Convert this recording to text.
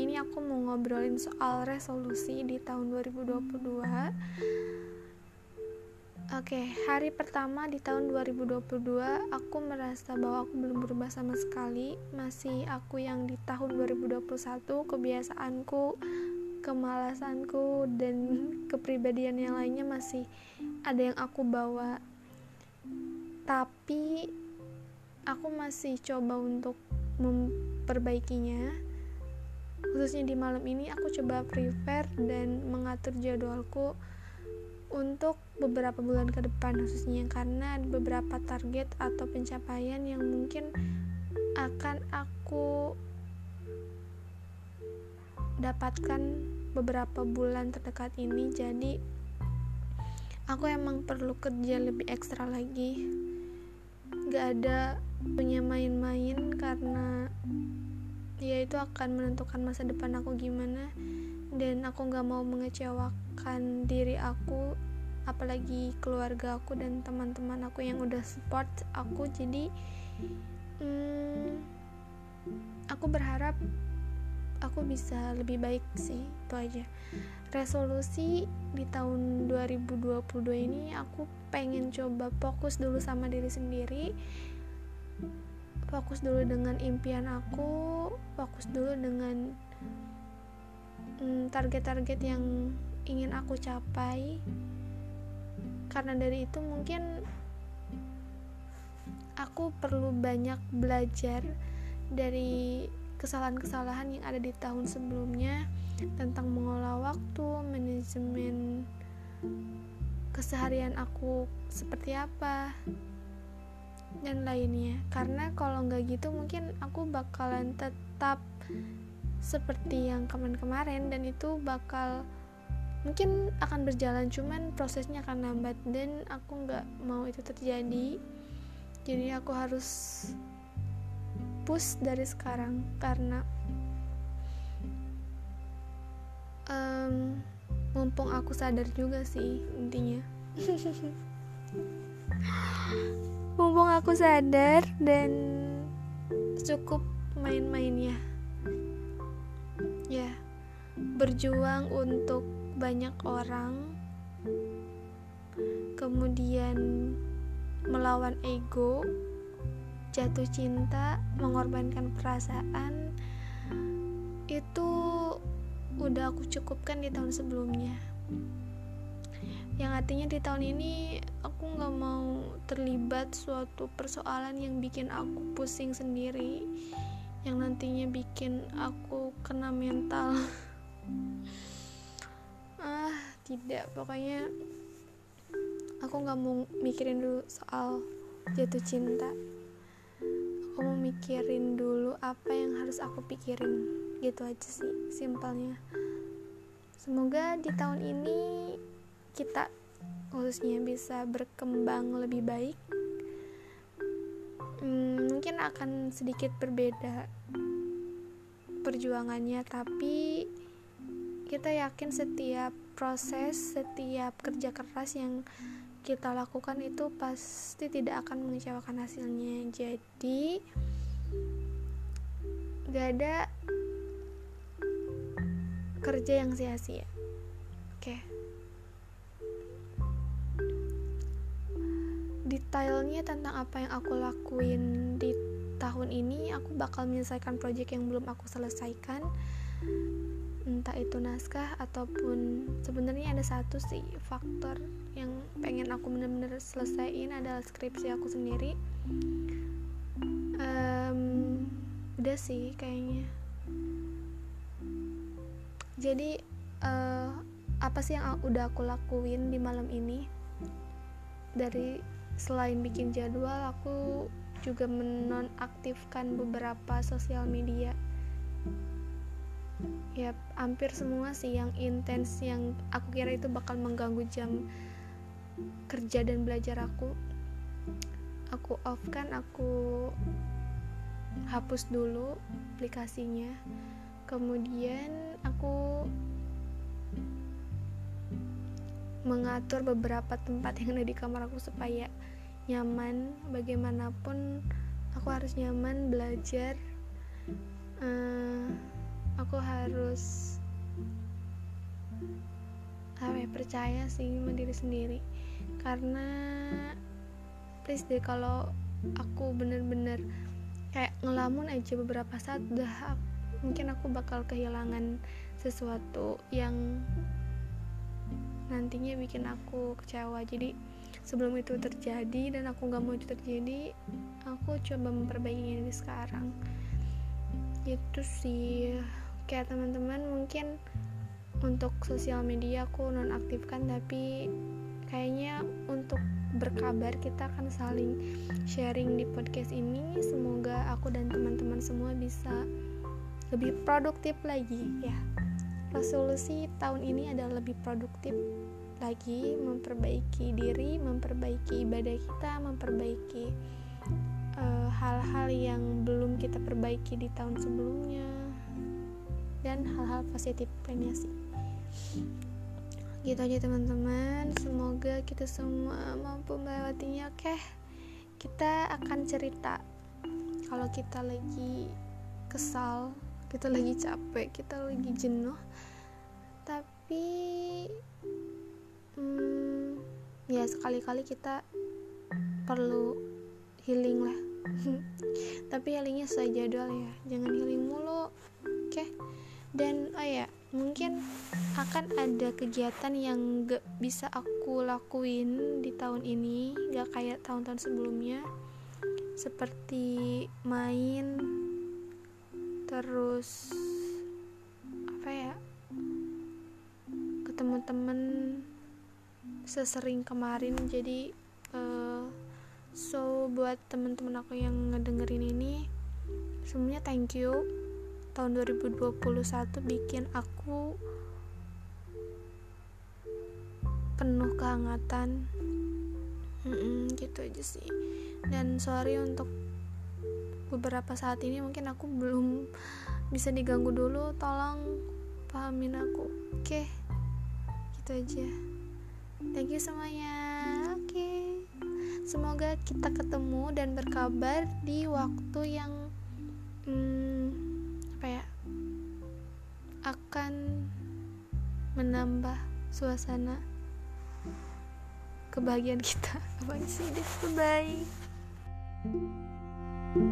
ini aku mau ngobrolin soal resolusi di tahun 2022 Oke, hari pertama di tahun 2022 aku merasa bahwa aku belum berubah sama sekali. Masih aku yang di tahun 2021 kebiasaanku, kemalasanku, dan kepribadian yang lainnya masih ada yang aku bawa. Tapi aku masih coba untuk memperbaikinya Khususnya di malam ini aku coba prepare dan mengatur jadwalku untuk beberapa bulan ke depan khususnya karena ada beberapa target atau pencapaian yang mungkin akan aku dapatkan beberapa bulan terdekat ini. Jadi aku emang perlu kerja lebih ekstra lagi. Gak ada punya main-main karena ya itu akan menentukan masa depan aku gimana. Dan aku nggak mau mengecewakan diri aku apalagi keluarga aku dan teman-teman aku yang udah support aku. Jadi hmm, aku berharap aku bisa lebih baik sih itu aja. Resolusi di tahun 2022 ini aku pengen coba fokus dulu sama diri sendiri fokus dulu dengan impian aku fokus dulu dengan Mm, target-target yang ingin aku capai. Karena dari itu mungkin aku perlu banyak belajar dari kesalahan-kesalahan yang ada di tahun sebelumnya tentang mengolah waktu, manajemen keseharian aku seperti apa dan lainnya. Karena kalau nggak gitu mungkin aku bakalan tetap seperti yang kemarin-kemarin dan itu bakal mungkin akan berjalan cuman prosesnya akan lambat dan aku nggak mau itu terjadi. Jadi aku harus push dari sekarang karena um, mumpung aku sadar juga sih intinya mumpung aku sadar dan cukup main-mainnya. Ya berjuang untuk banyak orang kemudian melawan ego jatuh cinta mengorbankan perasaan itu udah aku cukupkan di tahun sebelumnya yang artinya di tahun ini aku nggak mau terlibat suatu persoalan yang bikin aku pusing sendiri yang nantinya bikin aku kena mental. Ah tidak. Pokoknya aku nggak mau mikirin dulu soal jatuh cinta. Aku mau mikirin dulu apa yang harus aku pikirin. Gitu aja sih simpelnya. Semoga di tahun ini kita khususnya bisa berkembang lebih baik hmm, mungkin akan sedikit berbeda perjuangannya. Tapi kita yakin setiap proses setiap kerja keras yang kita lakukan itu pasti tidak akan mengecewakan hasilnya. Jadi gak ada kerja yang sia-sia. Oke. okay. Detailnya tentang apa yang aku lakuin di tahun ini aku bakal menyelesaikan project yang belum aku selesaikan. Entah itu naskah ataupun sebenarnya ada satu sih faktor yang pengen aku bener-bener selesaiin adalah skripsi aku sendiri. Um, udah sih kayaknya. Jadi uh, apa sih yang udah aku lakuin di malam ini? Dari selain bikin jadwal aku juga menonaktifkan beberapa sosial media. Ya hampir semua sih yang intens yang aku kira itu bakal mengganggu jam kerja dan belajar aku. Aku off kan aku hapus dulu aplikasinya. Kemudian aku mengatur beberapa tempat yang ada di kamar aku supaya nyaman. Bagaimanapun aku harus nyaman belajar uh, aku harus apa ya percaya sih sama diri sendiri. Karena please deh kalau aku bener-bener kayak ngelamun aja beberapa saat udah mungkin aku bakal kehilangan sesuatu yang nantinya bikin aku kecewa. Jadi sebelum itu terjadi dan aku nggak mau itu terjadi aku coba memperbaiki ini sekarang. Gitu sih. Kayak teman-teman mungkin untuk sosial media aku nonaktifkan tapi kayaknya untuk berkabar kita akan saling sharing di podcast ini. Semoga aku dan teman-teman semua bisa lebih produktif lagi ya resolusi tahun ini adalah lebih produktif lagi memperbaiki diri memperbaiki ibadah kita memperbaiki eh, hal-hal uh, yang belum kita perbaiki di tahun sebelumnya dan hal-hal positif lainnya sih. Gitu aja teman-teman. Semoga kita semua mampu melewatinya oke? Kita akan cerita kalau kita lagi kesal kita lagi capek kita lagi jenuh. Tapi hmm, ya sekali-kali kita perlu healing lah. Tapi healingnya sesuai jadwal ya. Jangan healing mulu oke? Dan oh ya mungkin akan ada kegiatan yang gak bisa aku lakuin di tahun ini. Gak kayak tahun-tahun sebelumnya. Seperti main terus apa ya ketemu temen sesering kemarin. Jadi uh, so buat temen-temen aku yang ngedengerin ini semuanya thank you. Tahun 2021 bikin aku penuh kehangatan. Mm -mm, gitu aja sih. Dan sorry untuk beberapa saat ini mungkin aku belum bisa diganggu dulu tolong pahamin aku. Oke okay? gitu aja. Thank you semuanya. Oke. Okay. semoga kita ketemu dan berkabar di waktu yang hmm, apa ya akan menambah suasana kebahagiaan kita. Apa sih? Bye bye